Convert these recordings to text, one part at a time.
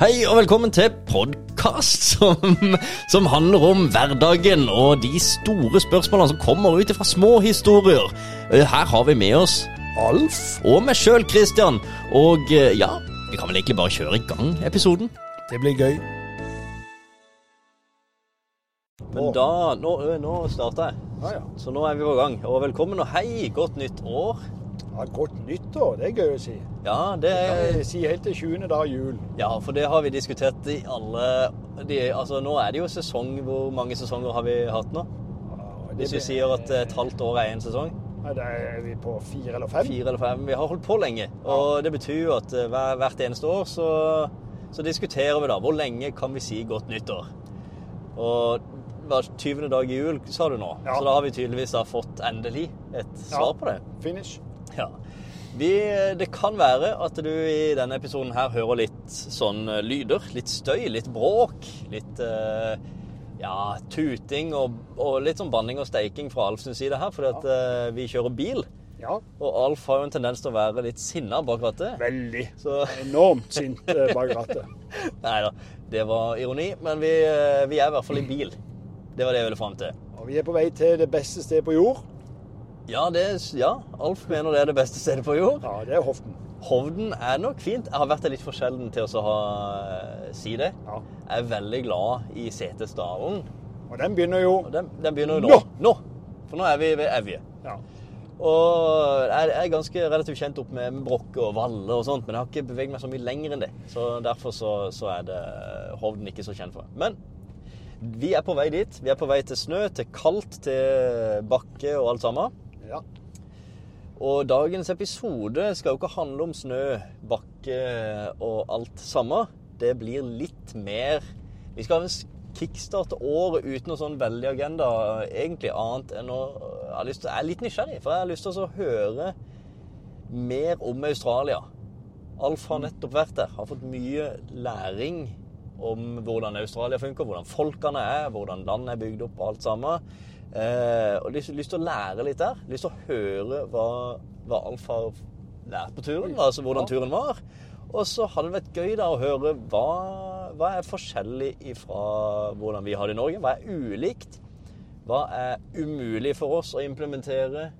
Hei og velkommen til podkast som, som handler om hverdagen og de store spørsmålene som kommer ut fra små historier. Eh, Her har vi med oss Alf og meg sjøl, Christian. Og eh, ja, vi kan vel egentlig bare kjøre i gang episoden. Det blir gøy. Men da Nå, nå starter jeg. Så nå er vi på gang. Og velkommen og hei, godt nytt år. Ja. Godt nyttår, det er gøy å si. Ja, det er si helt til 20. dag jul. Ja, for det har vi diskutert i alle de, Altså, nå er det jo sesong. Hvor mange sesonger har vi hatt nå? Ja, det Hvis vi sier at et halvt år er én sesong? Nei, da er vi på fire eller fem. Fire eller fem. Vi har holdt på lenge. Og det betyr jo at eh, hver, hvert eneste år så, så diskuterer vi da hvor lenge kan vi si godt nyttår. Og hver 20. dag i jul, sa du nå. Ja. Så da har vi tydeligvis da fått endelig et svar Ja. på det. Finish. Ja. Vi, det kan være at du i denne episoden her hører litt sånn eh, lyder. Litt støy, litt bråk. Litt eh, ja, tuting og, og litt sånn banning og steiking fra Alf sin side her, fordi at eh, vi kjører bil. Ja, Og Alf har jo en tendens til å være litt sinna bak rattet. veldig. Så Enormt sint eh, bak rattet. Nei da, det var ironi. Men vi, eh, vi er i hvert fall i bil. Det var det jeg ville fram til. Og vi er på vei til det beste stedet på jord. Ja, det, ja, Alf mener det er det beste stedet på jord. Ja, det er Hovden. Hovden er nok fint. Jeg har vært der litt for sjelden til å så ha, si det. Ja. Jeg er veldig glad i Setesdalen. Og den begynner jo den, den begynner jo nå. nå. For nå er vi ved Evje. Ja. Og jeg er ganske relativt kjent opp med, med Brokke og Valle og sånt, men jeg har ikke beveget meg så mye lenger enn det. Så derfor så, så er det Hovden ikke så kjent for. Men vi er på vei dit. Vi er på vei til snø, til kaldt, til bakke og alt sammen. Ja. Og dagens episode skal jo ikke handle om snø, bakke og alt samme. Det blir litt mer Vi skal ha en kickstarte året uten noe sånn veldig agenda, egentlig annet enn å Jeg, har lyst til, jeg er litt nysgjerrig, for jeg har lyst til å høre mer om Australia. Alf har nettopp vært der, har fått mye læring om hvordan Australia funker, hvordan folkene er, hvordan landet er bygd opp og alt sammen. Eh, og lyst, lyst til å lære litt der. Lyst til å høre hva, hva Alf har lært på turen, altså hvordan turen var. Og så hadde det vært gøy da å høre hva, hva er forskjellig fra hvordan vi har det i Norge. Hva er ulikt? Hva er umulig for oss å implementere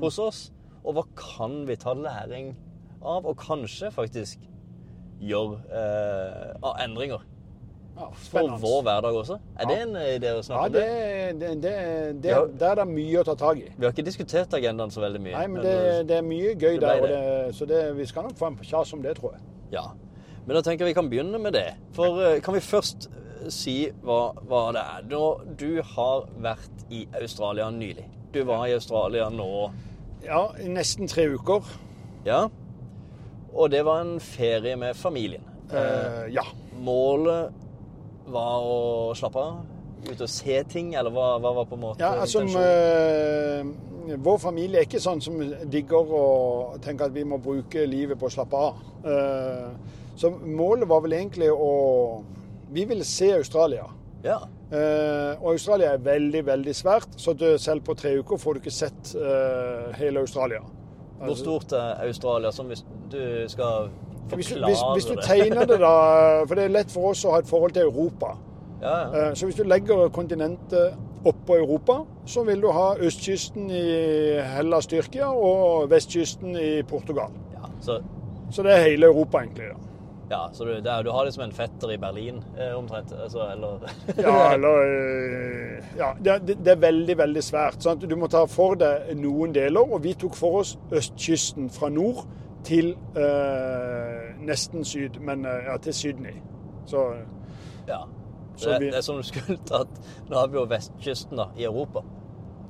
hos oss? Og hva kan vi ta læring av, og kanskje faktisk gjøre eh, av endringer ja for vår hverdag også? Er det en idé å snakke om? det, det? det, det, det, Ja. der er det mye å ta tak i. Vi har ikke diskutert agendaen så veldig mye. Nei, men men, eh, det, det er mye gøy det der, og det. det, så det, vi skal nok få en kjas om det, tror jeg. Ja. Men da tenker jeg vi kan begynne med det. For eh, kan vi først eh, si hva, hva det er? Nå, du har vært i Australia nylig. Du var i Australia nå, Ja, i nesten tre uker. ja. Og det var en ferie med familien. Eh, ja. Målet var å slappe av? Ut og se ting, eller hva, hva var på en måte Ja, altså intensjonen? eh, Vår familie er ikke sånn som digger å tenke at vi må bruke livet på å slappe av. Eh, så målet var vel egentlig å Vi ville se Australia. Ja. Eh, og Australia er veldig, veldig svært, så du, selv på tre uker får du ikke sett hele Australia. Hvor stort er Australia, som hvis du skal Hvis, hvis, hvis du tegner det, da For det er lett for oss å ha et forhold til Europa. Ja, ja. Eh, Så hvis du legger kontinentet oppå Europa, så vil du ha østkysten i Hellas, Tyrkia og vestkysten i Portugal. ja. Så, Så det er hele Europa, egentlig. da. ja, så du, det er, du har liksom en fetter i Berlin, eh, omtrent? Altså, eller Ja, eller eh, Ja, det, det- det er veldig, veldig svært. Sant? Du må ta for deg noen deler, og vi tok for oss østkysten fra nord til eh, nesten syd, men eh, ja, til Sydney. Så Ja. Så Det, vi- det er som du skulle tatt Nå har vi jo vestkysten da, i Europa.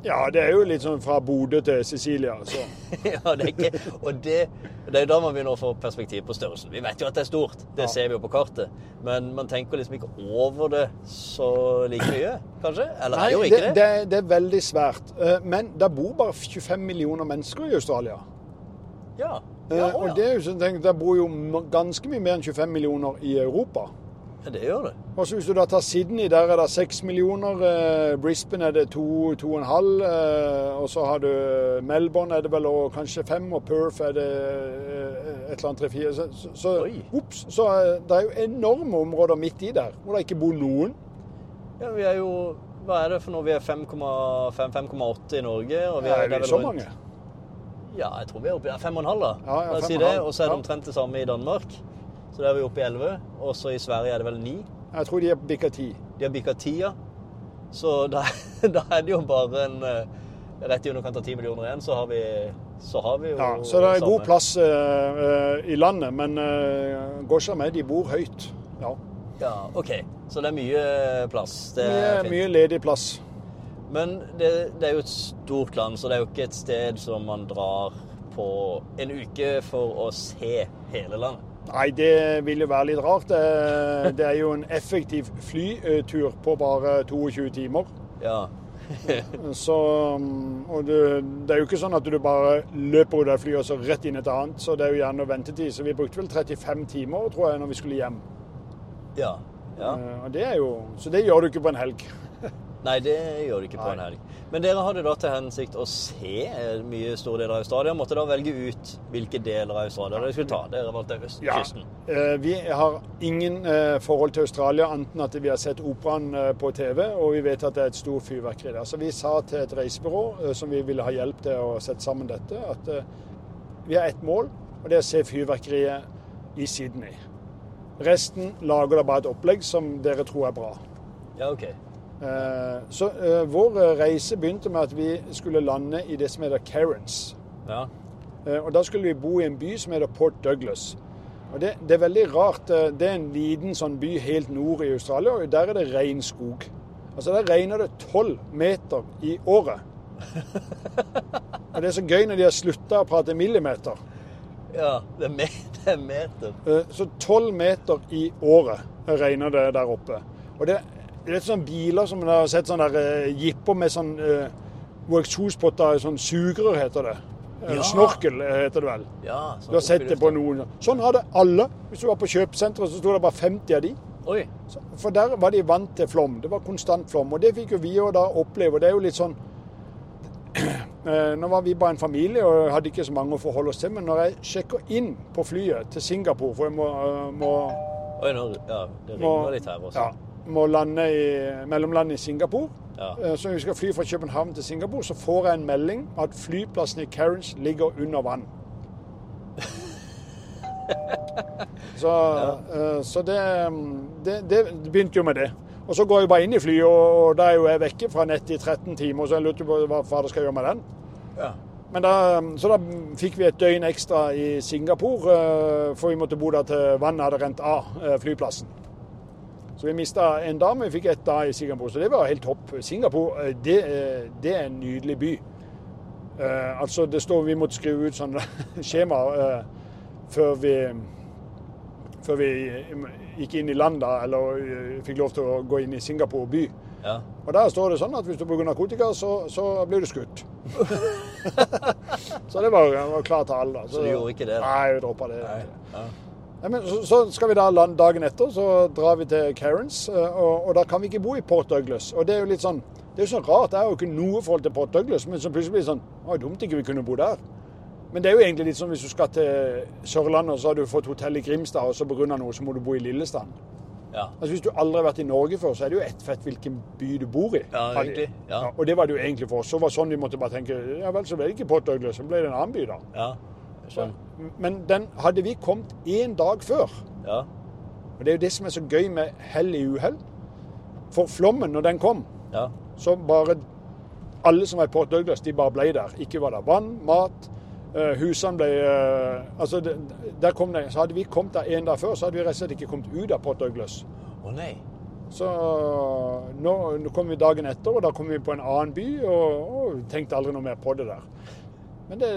ja, det er jo litt sånn fra Bodø til Sicilia. Så. ja, det er ikke, og det, det er da man begynner å få perspektiv på størrelsen. Vi vet jo at det er stort, det Ja. ser vi jo på kartet. Men man tenker liksom ikke over det så like mye, kanskje? Eller er Nei, det jo ikke det? det, er- det er veldig svært. Eh, Men det bor bare 25 millioner mennesker i Australia. Ja. Eh, ja, Og det er jo sånn, tenk, Der bor jo ganske mye mer enn 25 millioner i Europa. Ja, det gjør det. Og så Hvis du da tar Sydney, der er det 6 millioner. eh, Brisbane er det to, to og en halv. eh, Og så har du Melbourne er det vel og kanskje 5, og Perth er det et eller annet tre-fire. Så, så, ups, så det er jo enorme områder midt i der, hvor det ikke bor noen. Ja, vi er jo Hva er det for noe? Vi er 5,5-5,8 i Norge. Og vi er, ja, det er vi så mange? Ja, jeg tror vi er oppe i 5,5 da. Ja, ja, si 5,5. det. Og så er det omtrent det samme i Danmark. Så der er vi oppe i 11. Og så i Sverige er det vel 9. Jeg tror de er bikka ti. De har bikka 10, ja. Så da, da er det jo bare en Rett i underkant av 10 millioner igjen, så har vi, så har vi jo Ja, så det er god plass uh, i landet, men uh, ikke med, de bor høyt. Ja. Ja, OK. Så det er mye plass. Det er Mye, fint. mye ledig plass. Men det, det er jo et stort land, så det er jo ikke et sted som man drar på en uke for å se hele landet. Nei, det vil jo være litt rart. Det, det er jo en effektiv flytur på bare 22 timer. Ja. Så, um, og det, det er jo ikke sånn at du bare løper ut av flyet og så rett inn et annet. Så det er jo gjerne ventetid. Så vi brukte vel 35 timer, tror jeg, når vi skulle hjem. Ja. ja. Eh, Og det er jo, så det gjør du ikke på en helg. Nei, det gjør det ikke på en helg. Men dere hadde da til hensikt å se mye store deler av Australia. Måtte da velge ut hvilke deler av Australia dere skulle ta. Dere valgte østkysten. Eh, Vi har ingen eh, forhold til Australia anten at vi har sett operaen eh, på TV, og vi vet at det er et stort fyrverkeri der. Så vi sa til et reisebyrå eh, som vi ville ha hjelp til å sette sammen dette, at eh, vi har ett mål, og det er å se fyrverkeriet i Sydney. Resten lager da bare et opplegg som dere tror er bra. Ja, OK. Eh, Så eh, vår eh, reise begynte med at vi skulle lande i det som heter Cairns. Ja. Og da skulle vi bo i en by som heter Port Douglas. Og det, det er veldig rart. Det er en liten sånn by helt nord i Australia, og der er det regnskog. Altså Der regner det tolv meter i året. Og det er så gøy når de har slutta å prate millimeter. ja det, er me det er meter. Så tolv meter i året regner det der oppe. Og det, det er litt sånn biler som man har sett sånne der, eh, jipper med sånn uh, sånn sugerør, heter det. Eh, Ja. Snorkel heter det vel. Ja, sånn Du har sett det på noen. Sånn hadde alle. Hvis du var på kjøpesenteret, så sto det bare 50 av de. Oi. For der var de vant til flom. Det var konstant flom. Og det fikk jo vi òg da oppleve. Det er jo litt sånn Nå var vi bare en familie og hadde ikke så mange å forholde oss til. Men når jeg sjekker inn på flyet til Singapore, for jeg må, må, Oi, nå, ja, det må, ringer litt her også. ja, må lande i mellomlandet i Singapore Ja. Eh, Så når vi skal fly fra København til Singapore, så får jeg en melding at flyplassen i Cairns ligger under vann. Så, ja. så det, mm, det, det begynte jo med det. Og så går jeg bare inn i flyet, og da er jo jeg vekke fra nettet i 13 timer, så jeg lurte på hva fader skal jeg gjøre med den. Ja. Men da, så da fikk vi et døgn ekstra i Singapore, eh, for vi måtte bo der til vannet hadde rent av eh, flyplassen. Så vi mista en dag, men vi fikk ett dag i Singapore. Så det var helt topp. Singapore eh, det, eh, det er en nydelig by. Uh, altså det står Vi måtte skrive ut sånne skjemaer uh, før vi før vi gikk inn i landet, eller uh, fikk lov til å gå inn i Singapore by. ja. Og Der står det sånn at hvis du bruker narkotika, så, så blir du skutt. så det var, var klar alle. da. Så du gjorde ikke det, da? Nei, jeg droppa det. Nei. Ja. Nei, men så, så skal vi da lande dagen etter, så drar vi til Cairns. eh, Og, og da kan vi ikke bo i Port Douglas. Og det er jo litt sånn det er jo sånn rart. Jeg har jo ikke noe forhold til Port Douglas, men så plutselig blir det sånn Å, dumt ikke vi kunne bo der. Men det er jo egentlig litt sånn hvis du skal til Sørlandet, og så har du fått hotell i Grimstad, og så pga. noe så må du bo i Lillestrand. ja. Altså Hvis du aldri har vært i Norge før, så er det jo ett fett hvilken by du bor i. Ja, de. ja. og det var det jo egentlig for oss. Så var det sånn vi måtte bare tenke ja vel, så ble det ikke Port Douglas, så ble det en annen by, da. Ja. Sånn. Men den hadde vi kommet én dag før. Ja. Og det er jo det som er så gøy med hell i uhell. For flommen, når den kom, Ja. så bare Alle som var i Port Douglas, de bare ble der. Ikke var det vann, mat. eh, husene ble eh, Altså, der kom det, så hadde vi kommet der en dag før, så hadde vi rett og slett ikke kommet ut av Port Douglas. Å nei. Så nå, nå kom vi dagen etter, og da kom vi på en annen by, og, og tenkte aldri noe mer på det der. Men det,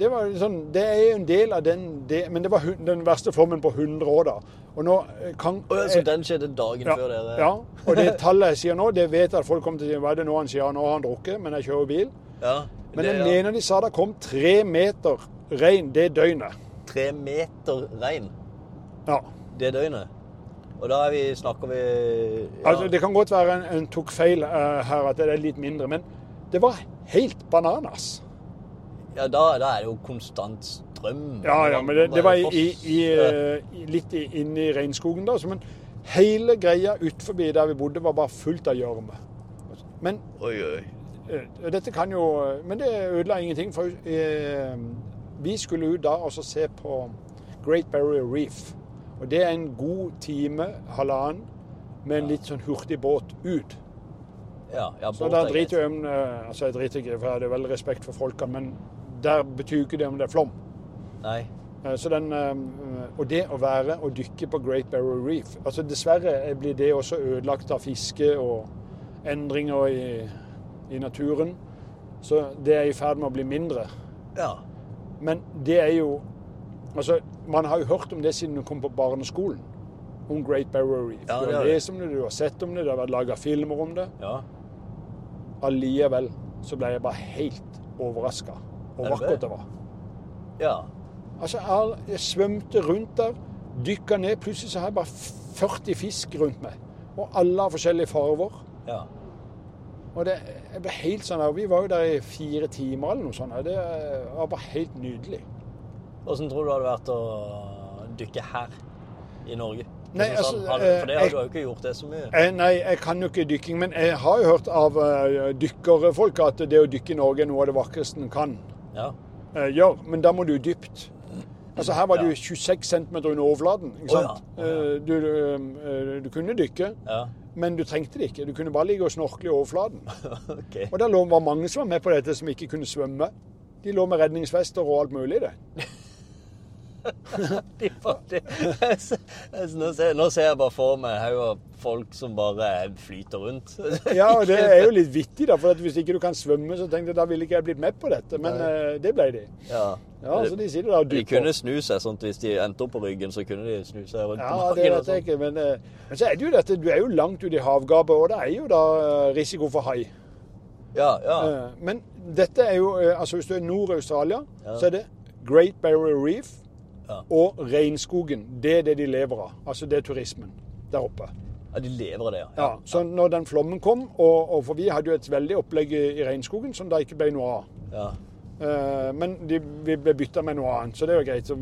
det var sånn, det er jo en del av den det, Men det var den verste formen på 100 år, da. Og nå eh, kan ja, så den skjedde dagen ja, før dere ja, og det tallet jeg sier nå, det vet jeg at folk kommer til å si hva er det nå han sier, nå har han drukket, men jeg kjører bil. Ja. Men det, jeg ja. mener de sa det kom tre meter regn det døgnet. Tre meter regn Ja. det døgnet. Og da vi, snakker vi ja, Altså, Det kan godt være en, en tok feil uh, her, at det er litt mindre, men det var helt bananas. Ja da, da er det jo konstant strøm. Ja, ja, men det, det var i, i, eh, i, litt inne i regnskogen da. så- Men hele greia utenfor der vi bodde, var bare fullt av gjørme. Men Oi, oi. eh, dette kan jo Men det ødela ingenting. For eh, vi skulle ut da og se på Great Barrier Reef. Og det er en god time, halvannen, med en litt sånn hurtig båt ut. Ja, ja, Så da er driter jeg om eh, Altså, jeg driter ikke, for jeg hadde veldig respekt for folkene, men der betyr jo ikke det om det er flom. Nei. Eh, Så den, eh, og det å være og dykke på Great Barrier Reef altså Dessverre blir det også ødelagt av fiske og endringer i, i naturen. Så det er i ferd med å bli mindre. Ja. Men det er jo altså Man har jo hørt om det siden du kom på barneskolen. Om Great Barrier Reef. Ja, du det har har lest om det, du har sett om det, det har vært laga filmer om det. ja. Allikevel så ble jeg bare helt overraska det? vakkert det var. Ja. Altså, jeg, jeg svømte rundt der, dykka ned. Plutselig så har jeg bare 40 fisk rundt meg. Og alle har forskjellige farger. ja. Og det jeg ble helt sånn, Vi var jo der i fire timer eller noe sånt. Det var bare helt nydelig. Åssen tror du det hadde vært å dykke her i Norge? Nei, altså, sånn, hadde, for det har eh, du jo ikke gjort det så mye. Jeg, nei, jeg kan jo ikke dykking, men jeg har jo hørt av dykkerfolk at det å dykke i Norge er noe av det vakreste en kan Ja. eh, gjør. Men da må du dypt. Altså Her var det Ja. jo 26 cm under overflaten. ikke sant? å ja. Eh, Du, du, eh, du kunne dykke, ja. men du trengte det ikke. Du kunne bare ligge og snorkle i overflaten. okay. Og lå- var mange som var med på dette, som ikke kunne svømme. De lå med redningsvester og alt mulig. det. De det. Nå ser, nå ser jeg bare for meg haug av folk som bare flyter rundt. Ja, og det er jo litt vittig, da. For at hvis ikke du kan svømme, så tenkte jeg da ville ikke jeg blitt med på dette. Men eh, det ble de. Ja. Ja, så de sitter der og De kunne snu seg sånn hvis de endte opp på ryggen, så kunne de snu seg rundt Ja, på det magen. og vet jeg sånn. ikke. Men, eh, men så er det jo dette, du er jo langt ute i havgapet, og det er jo da eh, risiko for hai. Ja, ja. Men dette er jo Altså hvis du er nord i Australia, Ja. så er det Great Barrier Reef Ja. og regnskogen. Det er det de lever av. Altså det er turismen der oppe. ja, de lever av det, ja. Ja, så når den flommen kom, og, og for vi hadde jo et veldig opplegg i i regnskogen som det ikke ble noe av. ja. Uh, Men de, vi ble bytta med noe annet, så det er jo greit. Så,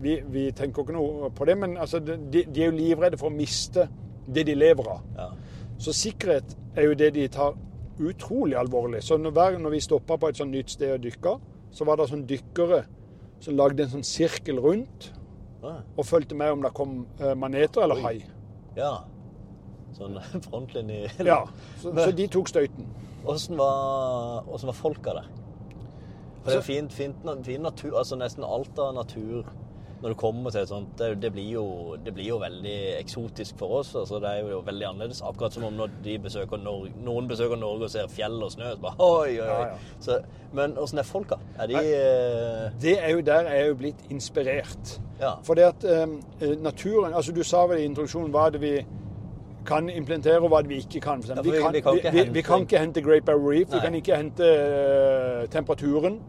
vi, vi tenker ikke noe på det, men altså, de, de er jo livredde for å miste det de lever av. ja. Så sikkerhet er jo det de tar utrolig alvorlig. Så når, når vi stoppa på et sånt nytt sted og dykka, så var det sånn dykkere som lagde en sånn sirkel rundt Ah, og fulgte med om det kom eh, maneter eller hai. ja. Sånn frontlinje. Ja, så, så de tok støyten. Åssen var, var folka der? For det er Så- fint, fint, fin natur, altså nesten alt av natur når du kommer til et sånt, det, det, blir jo, det blir jo veldig eksotisk for oss. altså Det er jo veldig annerledes. Akkurat som om når de besøker Norge, noen besøker Norge og ser fjell og snø. så bare, oi, oi, oi. Ja, ja. Så, men åssen er folka? Er de Nei. eh, Det er jo der jeg er jo blitt inspirert. Ja. For det at um, naturen altså Du sa vel i introduksjonen hva det vi kan implementere, og hva det vi ikke kan. Vi- kan vi, vi, vi kan ikke hente Great Barrier Reef, vi kan ikke hente uh, temperaturen.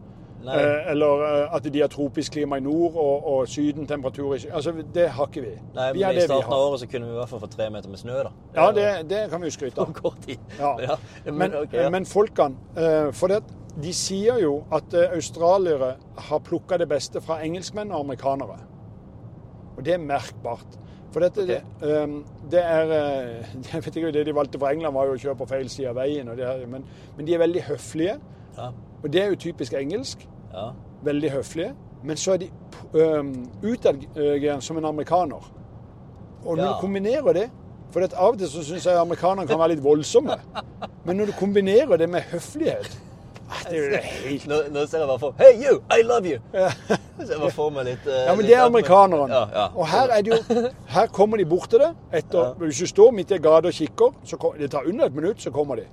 Eh, eller eh, at de har tropisk klima i nord og, og Syden-temperatur i syd. Altså, det har ikke vi. Nei, vi men I starten av året så kunne vi i hvert fall få tre meter med snø, da. Ja, det, det kan vi jo skryte På av. kort tid. Ja. ja. Men, okay, ja. men folkene eh, For det, de sier jo at eh, australiere har plukka det beste fra engelskmenn og amerikanere. Og det er merkbart. For dette, okay. det, um, det er Jeg vet ikke, Det de valgte fra England, var jo å kjøre på feil side av veien. Og det, men, men de er veldig høflige. ja. Og det er jo typisk engelsk. ja. Veldig høflige. Men så er de um, utagerende som en amerikaner. Og når Ja. du kombinerer det For av og til så syns jeg amerikanerne kan være litt voldsomme. Men når du kombinerer det med høflighet ah, Det er helt Nå, nå ser jeg bare for Hey you, I love you! Så jeg får meg litt Uh, Ja, men det er amerikanerne. Ja, ja. Og her er det jo Her kommer de bort til det. Etter, Ja. Hvis du står midt i en gate og kikker, så det tar under et minutt, så kommer de.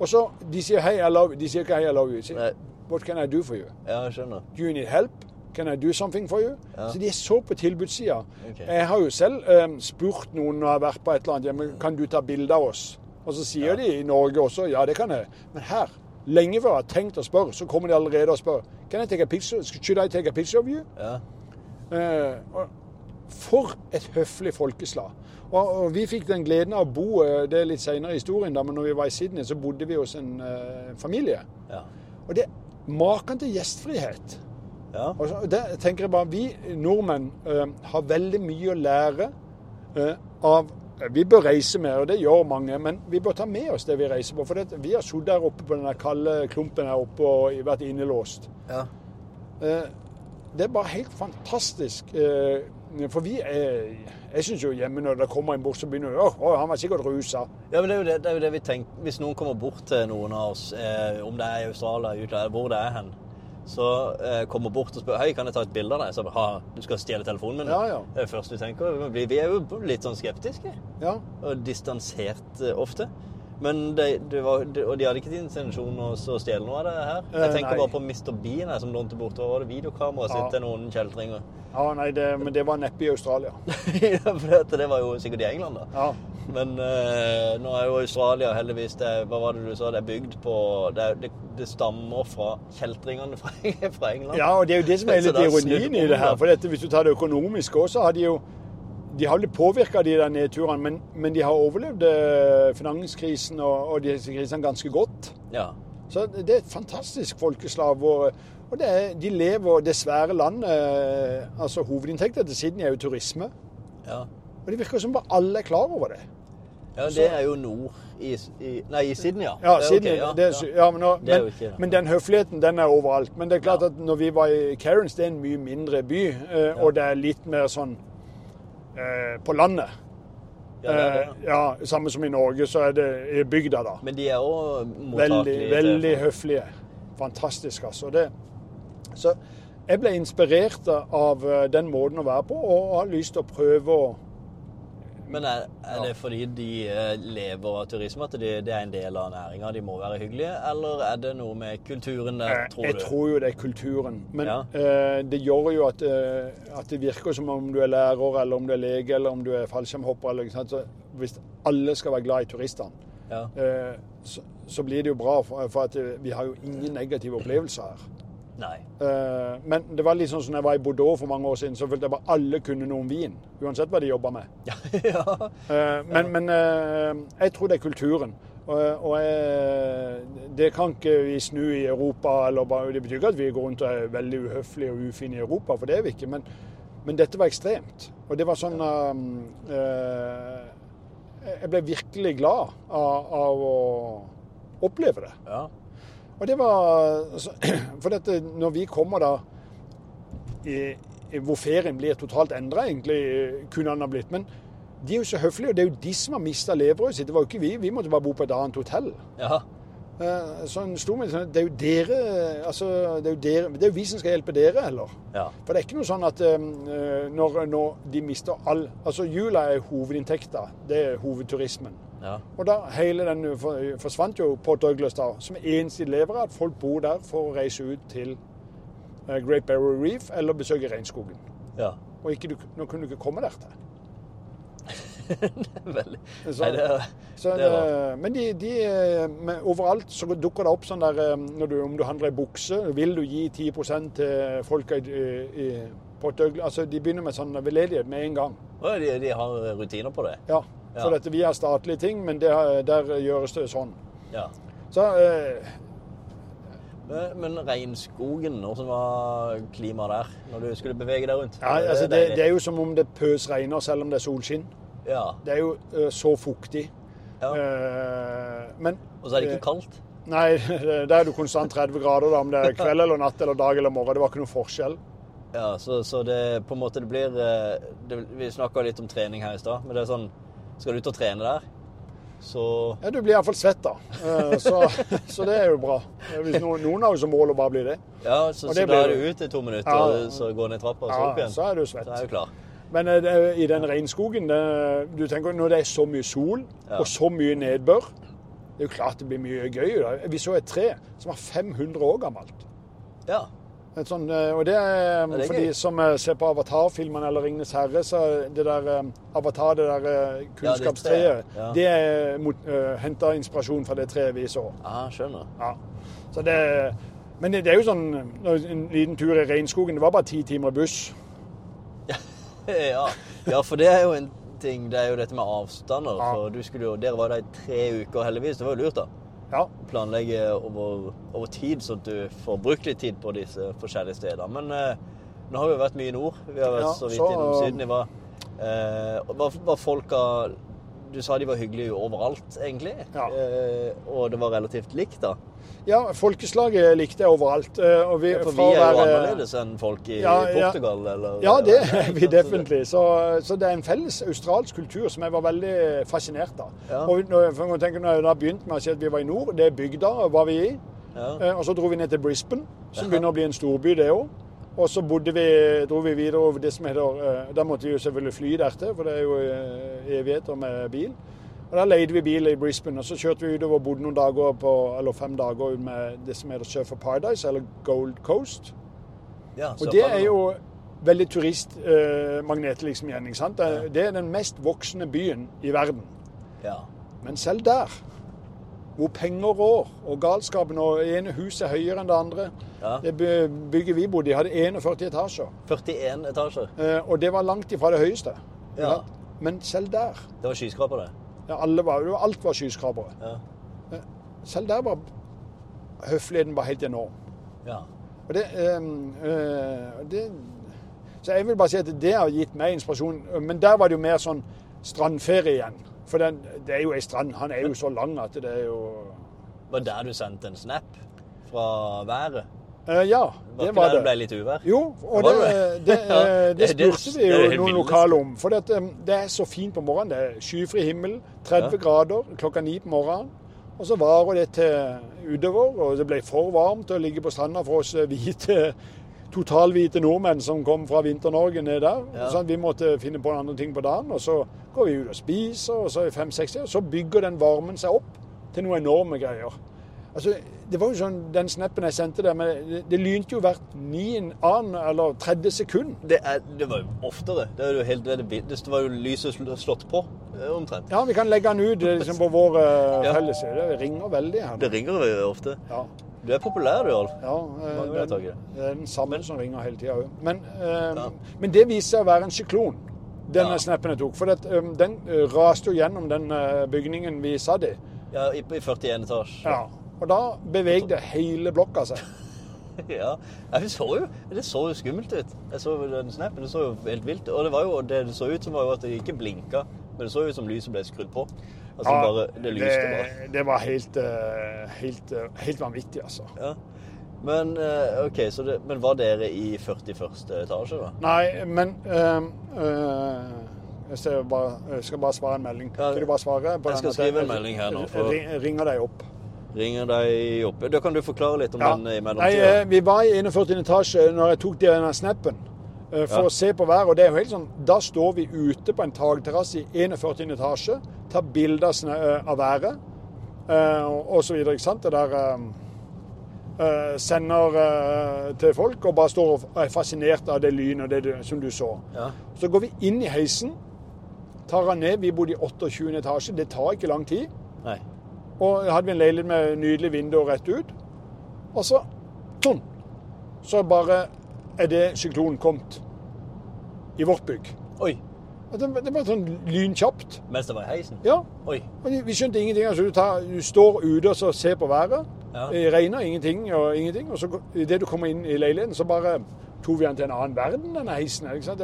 Og så De sier hei, I love you. De sier ikke hei, I love you. De sier, Nei. What can I do for you? Ja, jeg skjønner. Do you need help? Can I do something for you? Ja. Så de er så på tilbudssida. Okay. Jeg har jo selv eh, spurt noen når jeg har vært på et eller annet, hjemme, kan du ta bilde av oss? Og så sier de i Norge også ja, det kan jeg. Men her, lenge før jeg har tenkt å spørre, så kommer de allerede og spør Can I take a picture? Should I take a picture of you? Ja. Eh, og for et høflig folkeslag. Og, vi fikk den gleden av å bo eh, det er litt senere i historien, da, men når vi var i Sydney, så bodde vi hos en uh, familie. Ja. Og det maken til gjestfrihet. Ja. Og så, det tenker jeg bare, Vi nordmenn uh, har veldig mye å lære uh, av Vi bør reise mer, og det gjør mange, men vi bør ta med oss det vi reiser på. For det, vi har sittet der oppe på den kalde klumpen her oppe og vært innelåst. ja. Det er bare helt fantastisk. Eh, for vi er Jeg syns jo hjemme når det kommer en bort, så begynner Å, å, han var sikkert rusa. Ja, men det er, jo det, det er jo det vi tenker. Hvis noen kommer bort til noen av oss, eh, om det er i Australia, utlandet, hvor det er hen, så eh, kommer bort og spør Hei, kan jeg ta et bilde av deg? Så ha, du skal stjele telefonen min? Ja, ja. Det er det første vi tenker. Vi er jo litt sånn skeptiske Ja. og distansert eh, ofte. Men det, det var, det, Og de hadde ikke til intensjon å stjele noe av det her. Eh, Jeg tenker nei. bare på Mr. Bean her, som lånte bort var det, videokameraet sitt Ja. til noen kjeltringer. ja nei, det, men det var neppe i Australia. Ja, For det var jo sikkert i England, da. Ja. Men eh, nå er jo Australia heldigvis det, Hva var det du sa? Det er bygd på Det, det, det stammer fra kjeltringene fra, fra England. Ja, og det er jo det som er litt ironien i det her. For dette, hvis du tar det økonomiske også, så har de jo de har blitt påvirka av de der nedturene, men, men de har overlevd eh, finanskrisen og, og disse krisene ganske godt. Ja. Så det er et fantastisk folkeslag. Hvor, og det er, de lever det svære landet eh, altså Hovedinntekten til Sydney er jo turisme. ja. Og det virker som bare alle er klar over det. Ja, det er jo nord i, i Nei, i Sydney, ja. Ja, Sydney, ok, ja, det ja. men, nå, men, ikke men den høfligheten den er overalt. Men det er klart at når vi var i Cairns, det er en mye mindre by, eh, og det er litt mer sånn eh, på landet. Ja, det det. Eh, ja, Samme som i Norge, så er det i bygda, da. Men de er òg mottakelige. Veldig, veldig høflige. Fantastisk, altså. Det. Så jeg ble inspirert av eh, den måten å være på, og har lyst til å prøve å Men er, er det fordi de eh, lever av turisme, at de, det er en del av næringa, de må være hyggelige? Eller er det noe med kulturen der, Eh, tror jeg du? tror jo det er kulturen. Men Ja. eh, det gjør jo at, eh, at det virker som om du er lærer, eller om du er lege, eller om du er fallskjermhopper. Eller, ikke sant? Så hvis alle skal være glad i turistene, Ja. eh, så, så blir det jo bra. For, for at vi har jo ingen negative opplevelser her. Nei. Eh, men det var litt sånn som jeg var i Bordeaux for mange år siden, så følte jeg bare alle kunne noe om vin. Uansett hva de jobba med. ja. Eh, men men eh, jeg tror det er kulturen. Og, jeg, det kan ikke vi snu i Europa. Eller bare, det betyr ikke at vi går rundt og er veldig uhøflige og ufine i Europa, for det er vi ikke. Men, men dette var ekstremt. Og det var sånn eh, uh, Jeg ble virkelig glad av, av å oppleve det. ja. Og det var altså, For dette, når vi kommer da hvor ferien blir totalt endra, egentlig, kunne han ha blitt. Men de er jo så høflige, og det er jo de som har mista levebrødet sitt. Det var jo ikke vi. Vi måtte bare bo på et annet hotell. ja. Eh, Så en slo meg sånn Det er jo dere altså, det, er jo dere, det er jo vi som skal hjelpe dere, heller. ja. For det er ikke noe sånn at eh, når, når de mister all Altså jula er hovedinntekta. Det er hovedturismen. Ja. Og da hele den forsvant jo Port Douglas da, som eneste lever. At folk bor der for å reise ut til eh, Great Barrier Reef eller besøke regnskogen. ja. Og ikke, du, nå kunne du ikke komme der til. Veldig. Så, Nei, det er så, det var- eh, men de, de, men overalt så dukker det opp sånn der eh, når du, Om du handler i bukse, vil du gi 10 til folka i, Port Douglas Altså, de begynner med sånn veldedighet med en gang. De, de har rutiner på det? Ja. For dette, vi har statlige ting, men det, der gjøres det sånn. Ja. Så eh, Men, regnskogen, hvordan var klimaet der når du skulle bevege deg rundt? Ja, altså det, det er jo som om det pøsregner selv om det er solskinn. Ja. Det er jo uh, så fuktig. ja. Uh, men Og så er det ikke kaldt? Nei, der er du konstant 30 grader, da, om det er kveld eller natt eller dag eller morgen. Det var ikke noen forskjell. Ja, så, så det på en måte det blir det, Vi snakka litt om trening her i stad, men det er sånn Skal du ut og trene der, så Ja, Du blir iallfall svett, da. Eh, så, så det er jo bra. Hvis noen, noen har jo som mål å bare bli det. Ja, så, det så da er du ute i to minutter, Ja. så går ned trappa og så opp Ja, igjen. så er du Så er du klar. Men eh, i den regnskogen du tenker Når det er så mye sol Ja. og så mye nedbør Det er jo klart det blir mye gøy. Da. Vi så et tre som var 500 år gammelt. Ja. Et sånn, eh, og det er, det er for de som eh, ser på Avatar-filmene eller 'Ringenes herre', så det der eh, Avatar, det der eh, kunnskapstreet, Ja. det er uh, henta inspirasjon fra det treet vi så. Ah, skjønner. Ja. Så det, men det er jo sånn En liten tur i regnskogen. Det var bare ti timer buss. ja. ja, for det er jo en ting. Det er jo dette med avstander. Ja. For du skulle jo, Dere var der i tre uker, heldigvis. Det var jo lurt, da. Ja. Planlegge over, over tid, at du får brukt litt tid på disse forskjellige stedene. Men eh, nå har vi jo vært mye i nord. Vi har vært Ja, så vidt så- innom Syden. Var, eh, var, var folka Du sa de var hyggelige overalt, egentlig. Ja. Eh, og det var relativt likt, da. ja, folkeslaget likte jeg overalt. eh, Og vi, Ja, for vi er jo være- annerledes enn folk i Ja. Portugal, eller Ja, det er vi definitivt. Så, så det er en felles australsk kultur som jeg var veldig fascinert av. Og når, for jeg når jeg da begynte med å si at vi var i nord, det er bygda var vi i. Ja. Eh, Og så dro vi ned til Brisbane, som begynner å bli en storby, det òg. Og så bodde vi, dro vi videre over det som heter eh, Da måtte vi jo selvfølgelig fly dertil, for det er jo eh, evigheter med bil. Og Da leide vi bil i Brisbane, og så kjørte vi utover og bodde noen dager på, eller fem dager med det som heter Surfer Paradise, eller Gold Coast. ja, Og det er jo veldig turistmagnet liksom igjen. ikke sant? Det, det er den mest voksende byen i verden. Ja. Men selv der, hvor penger rår, og galskapen og ene huset er høyere enn det andre ja. Det bygget vi bodde i, hadde 41 etasjer. 41 etasjer. Eh, Og det var langt ifra det høyeste. Ja. Men selv der Det var skyskrapere? ja, alle var, Alt var skyskrapere. Ja. Selv der var høfligheten var helt enorm. ja. Og det, ehm, eh, det Så jeg vil bare si at det har gitt meg inspirasjon. Men der var det jo mer sånn strandferie igjen. For den, det er jo ei strand. Han er jo så lang at det er jo Var det der du sendte en snap fra været? Eh, Ja, det var det det. ble litt uvær? Jo, og det, det det, eh, det det- det- spurte vi jo noen lokale om. For det, eh, det er så fint på morgenen. Det er skyfri himmel, 30 Ja. grader klokka ni på morgenen. Og så varer det til utover, og det ble for varmt å ligge på stranda for oss eh, hvite, totalhvite nordmenn som kom fra Vinter-Norge ned der. Ja. Så vi måtte finne på andre ting på dagen. Og så går vi ut og spiser, og så er vi fem-seks og så bygger den varmen seg opp til noen enorme greier. Altså, det var jo sånn, Den snappen jeg sendte der, men det, det lynte jo hvert niende, annen eller tredje sekund. Det, er, det var jo oftere. Det, var jo helt, det, var jo lyset slått på, eh, omtrent. Ja, vi kan legge den ut eh, liksom, på vår uh, Ja. felles Det ringer veldig her. Det ringer jo ofte. Ja, Du er populær, du, Alf. ja uh, det, er den samme som ringer hele tida òg. Men, uh, Ja. men det viser seg å være en syklon, denne Ja. snappen jeg tok. For det, um, den eh, raste jo gjennom den eh, bygningen vi satt i. Ja, i, i 41 etasje. Ja. Og da bevegde hele blokka seg. ja. Ja, Det så jo det så jo skummelt ut. Jeg så den snappen. Det så jo helt vilt Og det var jo det det så ut som, var jo at det ikke blinka, men det så ut som lyset ble skrudd på. Altså Ja, bare Det lyste bare. det, det var helt, eh, helt, helt vanvittig, altså. Ja. Men eh, OK, så det, men var dere i 41. etasje, da? Nei, men ehm, eh, jeg, bare, jeg skal bare svare en melding. Kan du bare svare? jeg skal skrive en melding her nå, for- ringer deg opp. Ringer deg opp. Da kan du forklare litt om Ja. den i mellomtida. eh, vi var i 41. etasje når jeg tok denne snappen. For Ja. å se på været. Og det er jo helt sånn, Da står vi ute på en takterrasse i 41. etasje, tar bilder av været videre. Ikke sant? Det der eh, Sender eh, til folk og bare står og er fascinert av det lynet og det du- som du så. Ja. Så går vi inn i heisen, tar han ned. Vi bodde i 28. etasje. Det tar ikke lang tid. Nei. Og hadde vi en leilighet med nydelig vindu rett ut. Og så sånn. Så bare er det syklonen kommet i vårt bygg. Oi. Det, det var sånn lynkjapt. Mens det var i heisen? Ja. Oi. Vi skjønte ingenting. Altså, du, tar, du står ute og ser på været. Ja. Det regner ingenting og ingenting. Og så idet du kommer inn i leiligheten, så bare tok vi den til en annen verden, denne heisen. Ikke sant?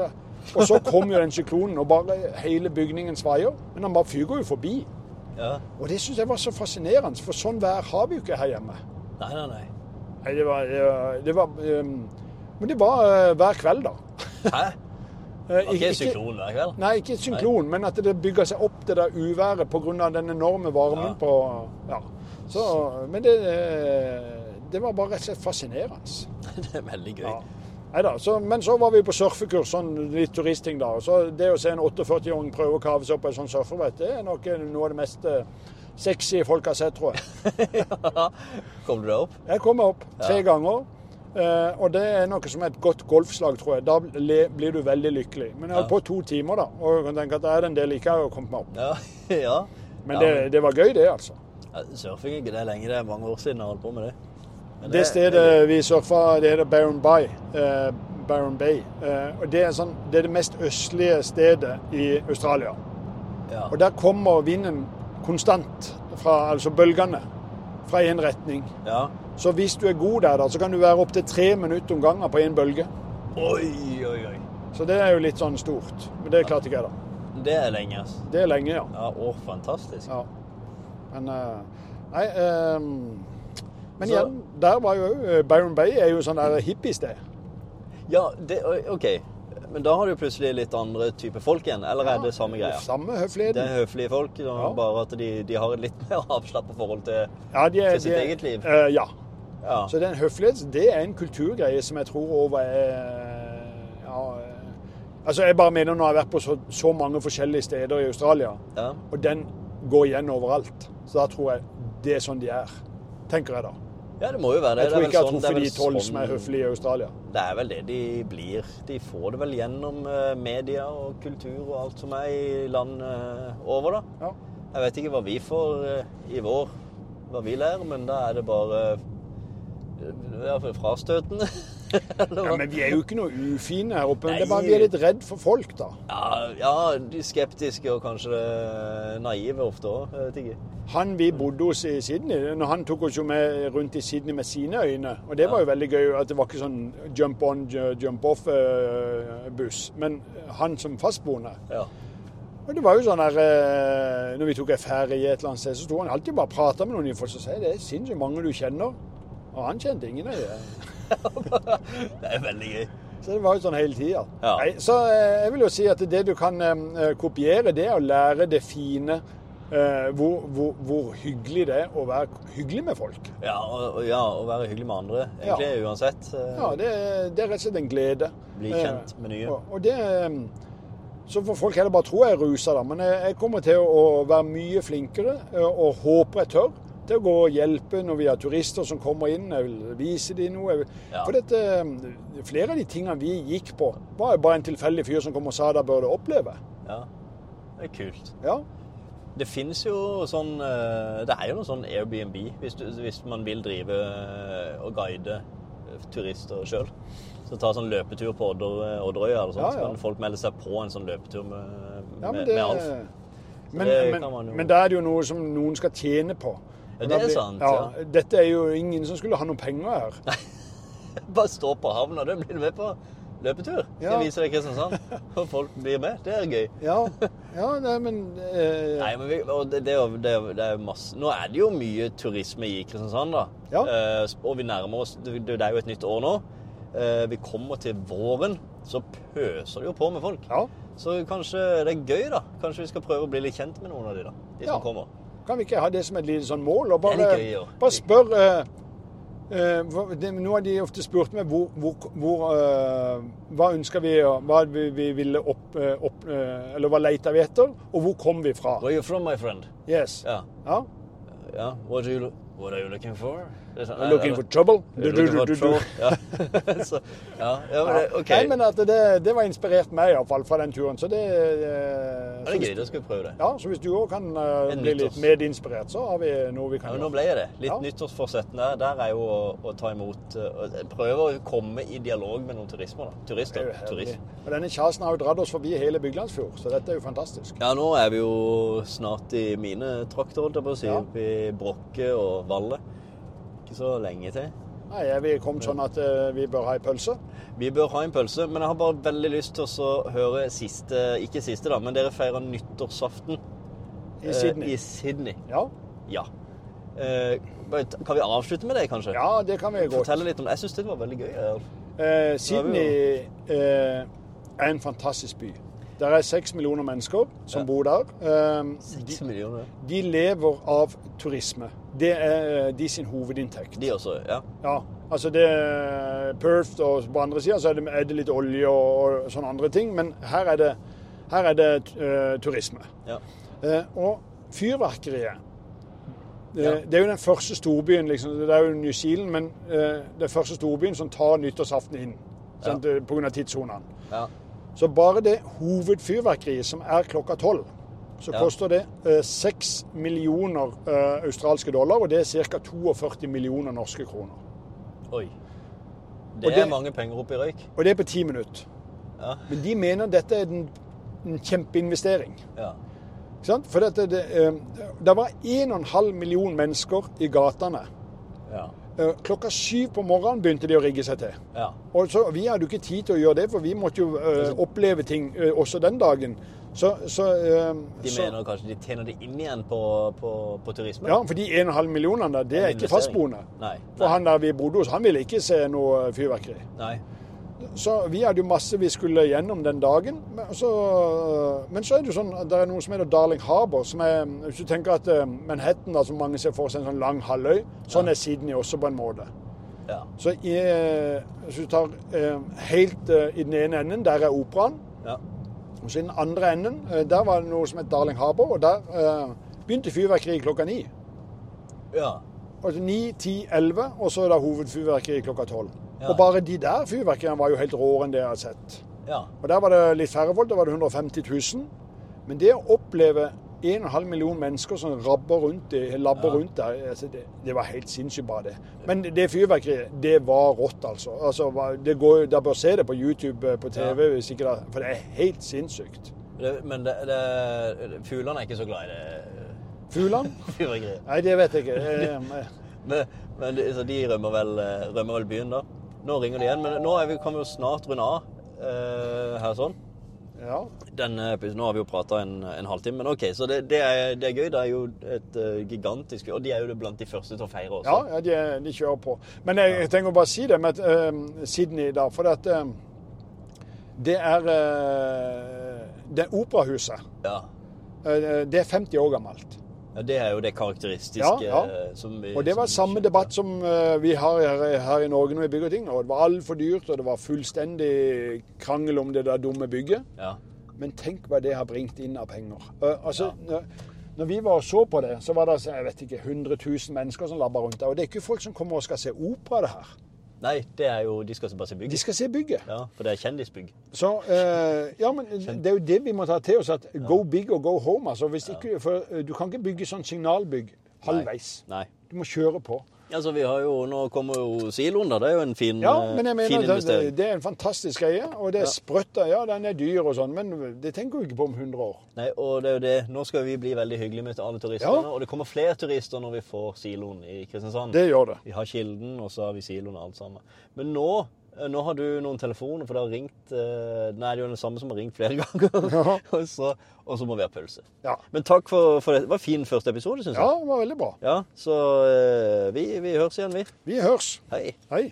Og så kom jo den syklonen, og bare hele bygningen svaier. Men han bare fyker jo forbi. Ja. Og det syns jeg var så fascinerende, for sånn vær har vi jo ikke her hjemme. Nei, nei, nei. Nei, det var, det var, det var um, Men det var uh, hver kveld, da. Hæ? Var ikke en syklon hver kveld? Nei, ikke syklon, men at det bygger seg opp det der uværet pga. den enorme varmen Ja. på Ja. Så, men det, uh, det var bare rett og slett fascinerende. Det er veldig gøy. Ja. Neida, så, men så var vi på surfekurs, sånn litt turistting da. Så det å se en 48-åring prøve å kave seg opp på en sånn surferbrett, det er nok noe av det mest eh, sexy folk har sett, tror jeg. Kom du deg opp? Jeg kom meg opp tre Ja. ganger. eh, og det er noe som er et godt golfslag, tror jeg. Da blir du veldig lykkelig. Men jeg holdt Ja. på to timer, da. Og jeg kan tenke at det er en del ikke har kommet meg opp. Ja. ja. Men det, det var gøy, det, altså. Surfing er ikke det lenge. Det er mange år siden jeg holdt på med det. Men Det stedet vi surfa, det heter Barron Bay. Eh, Baron Bay. Eh, og det er, sånn, det er det mest østlige stedet i Australia. Ja. Og der kommer vinden konstant, fra, altså bølgene, fra én retning. ja. Så hvis du er god der, da, så kan du være opptil tre minutter om gangen på én bølge. Oi, oi, oi. Så det er jo litt sånn stort. Men det klarte ikke jeg, da. Det er lenge, altså. Det er lenge, ja. Ja, å, fantastisk. ja. Men eh, Nei ehm, Men Så- igjen, der var jo eh, Byron Bay er jo sånn der hippiested. Ja, det, OK. Men da har du plutselig litt andre type folk igjen, eller er det samme greia? Samme høfligheten. Det er høflige folk, Ja. bare at de, de har et litt mer avslappa forhold til Ja, de til sitt de eget liv. Uh, ja. Ja. Så den høfligheten, det er en kulturgreie som jeg tror over er ja, Altså, jeg bare mener når jeg har vært på så, så mange forskjellige steder i Australia, ja. og den går igjen overalt, så da tror jeg det er sånn de er. Tenker jeg da. Ja, det må jo være det. Jeg tror er ikke jeg har sånn- det er truffet de tolv sånn- som er høflige i Australia. Det er vel det de blir. De får det vel gjennom eh, media og kultur og alt som er i land eh, over, da. Ja. Jeg vet ikke hva vi får eh, i vår, hva vi lærer, men da er det bare i hvert fall frastøtende. Ja. Men vi er jo ikke noe ufine her oppe. Nei. Det er bare vi er litt redd for folk, da. Ja, ja, de skeptiske og kanskje naive ofte òg. Jeg. Han vi bodde hos i Sydney, når han tok oss jo med rundt i Sydney med sine øyne, og det var jo veldig gøy at det var ikke sånn jump on, jump off-buss, men han som fastboende. Ja. Og det var jo sånn eh, Når vi tok en ferie i et eller annet sted, så sto han alltid bare og prata med noen folk som sier det er sinnssykt mange du kjenner. Og han kjente ingen av dem. Det er veldig gøy. Så det var jo sånn hele tida. Ja. Så eh, jeg vil jo si at det du kan eh, kopiere, det er å lære det fine eh, hvor, hvor, hvor hyggelig det er å være hyggelig med folk. Ja, og, ja, å være hyggelig med andre, egentlig uansett. eh, Ja, det, det er rett og slett en glede. Bli kjent med nye. Eh, Og, og det eh, Så får folk heller bare tro jeg er rusa, da. Men jeg, jeg kommer til å være mye flinkere, eh, og håper jeg tør, til å gå og hjelpe når vi har turister som kommer inn. Jeg vil vise dem noe. Ja. For dette, eh, flere av de tingene vi gikk på, var jo bare en tilfeldig fyr som kom og sa det burde oppleve. Ja, det er kult. Ja. Det finnes jo sånn eh, Det er jo noe sånn Airbnb hvis, du, hvis man vil drive eh, og guide turister sjøl. Så ta sånn løpetur på Odder, Odderøya eller sånt, Ja, så kan folk melde seg på en sånn løpetur med, Ja, men, det, med Alf. men, men, men da er det jo noe som noen skal tjene på. Det er sant, Ja. Dette er jo ingen som skulle ha noen penger her. Bare stå på havna, det blir du med på løpetur. Skal jeg vise deg Kristiansand. Og folk blir med. Det er gøy. Ja, ja nei, men eh, Nei, men vi, det, det, det, det er masse Nå er det jo mye turisme i Kristiansand, da. Ja. Eh, og vi nærmer oss Det, det er jo et nytt år nå. Eh, vi kommer til våren, så pøser det jo på med folk. Ja. Så kanskje det er gøy, da. Kanskje vi skal prøve å bli litt kjent med noen av de, da. De som kommer. Kan vi ikke ha det som et lite sånn mål? Og er bare, gøy, ja. bare spør uh, uh, det, Nå har de ofte spurt meg hvor, hvor, hvor uh, Hva ønska vi, og hva vi, vi ville opp, opp Eller hva leita vi etter, og hvor kom vi fra? Where are you from, my friend? Yes. Ja. Ja. er What, are you, what are you looking for? Sånn- Looking for trouble? Du, du, du, du. Ja. så, ja, ja, men det, OK. Nei, men at det, det var inspirert meg iallfall fra den turen. Så det, eh, det er gøy. Da skal vi prøve det. Ja, så hvis du òg kan uh, bli litt medinspirert, så har vi noe vi Ja, kan nå gjøre. ble jeg det. Litt Ja. nyttårsforsetten der, der er jo å, å ta imot uh, Prøve å komme i dialog med noen turismer, da. Turister. er. Turism. Og denne kjasen har jo dratt oss forbi hele Byglandsfjord, så dette er jo fantastisk. Ja, nå er vi jo snart i mine trakter, holdt jeg på å si. Ja. Oppe i Brokke og Valle. Ikke så lenge til. Nei, Vi kommet sånn at uh, vi bør ha en pølse. Vi bør ha en pølse, men jeg har bare veldig lyst til å høre siste Ikke siste, da, men dere feirer nyttårsaften I Sydney. Sydney. i Sydney. Ja. Ja. Uh, kan vi avslutte med det, kanskje? ja, det kan vi godt. Fortelle litt om det. Jeg syns det var veldig gøy. Sydney er en fantastisk by. Det er seks millioner mennesker som Ja. bor der. Um, Seks millioner. de lever av turisme. Det er eh, de sin hovedinntekt. De også, ja. Ja, altså det Perth og på andre sida så er det, er det litt olje og, og sånne andre ting, men her er det, her er det uh, turisme. ja. Uh, og fyrverkeriet Ja. Det er jo den første storbyen, liksom. Det er jo New Zealand, men uh, det er første storbyen som tar nyttårsaften inn. Ja. Pga. tidssonene. ja. Så bare det hovedfyrverkeriet, som er klokka tolv, så Ja. koster det seks millioner eh, australske dollar, og det er ca. 42 millioner norske kroner. Oi. Det, det- er mange penger oppi røyk. Og det er på ti minutter. Ja. Men de mener dette er en, en kjempeinvestering. Ja. Sant? For dette, det, eh, det var 1,5 million mennesker i gatene. Ja. Eh, Klokka syv på morgenen begynte de å rigge seg til. ja. Og så, Vi hadde jo ikke tid til å gjøre det, for vi måtte jo uh, oppleve ting uh, også den dagen. Så, så, uh, De mener kanskje de tjener det inn igjen på, på, på turisme? Ja, for de 1,5 millionene der, det er ikke fastboende. Nei. For han der vi bodde hos, han ville ikke se noe fyrverkeri. Nei. Så vi hadde jo masse vi skulle gjennom den dagen. Men så, men så er det jo sånn det er noe som heter Darling Harbour. Som er, hvis du tenker at eh, Manhattan, som mange ser for seg en sånn lang halvøy, sånn er Sydney også på en måte. Ja. Så i, eh, hvis du tar eh, helt i den ene enden, der er operaen. ja. Og så i den andre enden, der var det noe som het Darling Harbour. Og der eh, begynte fyrverkeriet klokka ni. Ja. Altså 9, 10, 11, og så er det hovedfyrverkeri klokka 12. Og bare de der fyrverkeriene var jo helt råere enn det jeg har sett. ja. Og der var det litt færre folk, da var det 150 000. Men det å oppleve 1,5 million mennesker som rabber rundt, labber rundt der, altså det, det var helt sinnssykt bare det. Men det fyrverkeriet, det var rått, altså. altså det går, der bør se det på YouTube, eh, på TV, hvis ikke det, for det er helt sinnssykt. Men det, det, fuglene er ikke så glad i det Fuglene? Nei, det vet jeg ikke. Eh, eh, Men, men de, så de rømmer vel, rømmer vel byen, da. Nå ringer de igjen, men nå vi, kan vi jo snart runde av eh, her sånn. Ja. Denne episoden, Nå har vi jo prata en, en halvtime, men OK. Så det, det, er, det er gøy. Det er jo et uh, gigantisk Og de er jo blant de første til å feire også. Ja, ja de, de kjører på. Men jeg, jeg tenker bare si det med uh, Sydney da, for at, uh, det er Det er operahuset. Ja. Det er 50 år gammelt. Ja, Det er jo det karakteristiske Ja, ja. eh, som vi Og det var samme debatt som eh, vi har her, her i Norge når vi bygger ting. Og det var altfor dyrt, og det var fullstendig krangel om det der dumme bygget. Ja. Men tenk hva det har bringt inn av penger. Eh, altså, når, når vi var og så på det, så var det jeg vet ikke, 100 000 mennesker som labba rundt der. Og det er ikke folk som kommer og skal se opera, det her. Nei, det er jo De skal bare se De skal se bygget. Ja, for det er kjendisbygg. Så eh, Ja, men det er jo det vi må ta til oss. At go big og go home. altså. Hvis ikke, for eh, Du kan ikke bygge sånn signalbygg halvveis. Nei. Du må kjøre på. Altså, vi har jo, Nå kommer jo siloen, da. Det er jo en fin, Ja, eh, men jeg mener at investering. det, det er en fantastisk greie. Og det er sprøtt. Ja, den er dyr og sånn, men det tenker du ikke på om 100 år. Nei, og det er jo det. Nå skal vi bli veldig hyggelige med alle turistene. Ja. Og det kommer flere turister når vi får siloen i Kristiansand. Det gjør det. Vi har Kilden, og så har vi siloen og alt sammen. Men nå, eh, nå har du noen telefoner, for det har ringt eh, Nei, det er jo den samme som har ringt flere ganger. Ja. og, så, og så må vi ha pølse. Ja. Men takk for, for det. Det var en fin første episode, syns ja, det var veldig bra. Ja, så eh, vi, vi høres igjen, vi. Vi høres. Hei. Hei.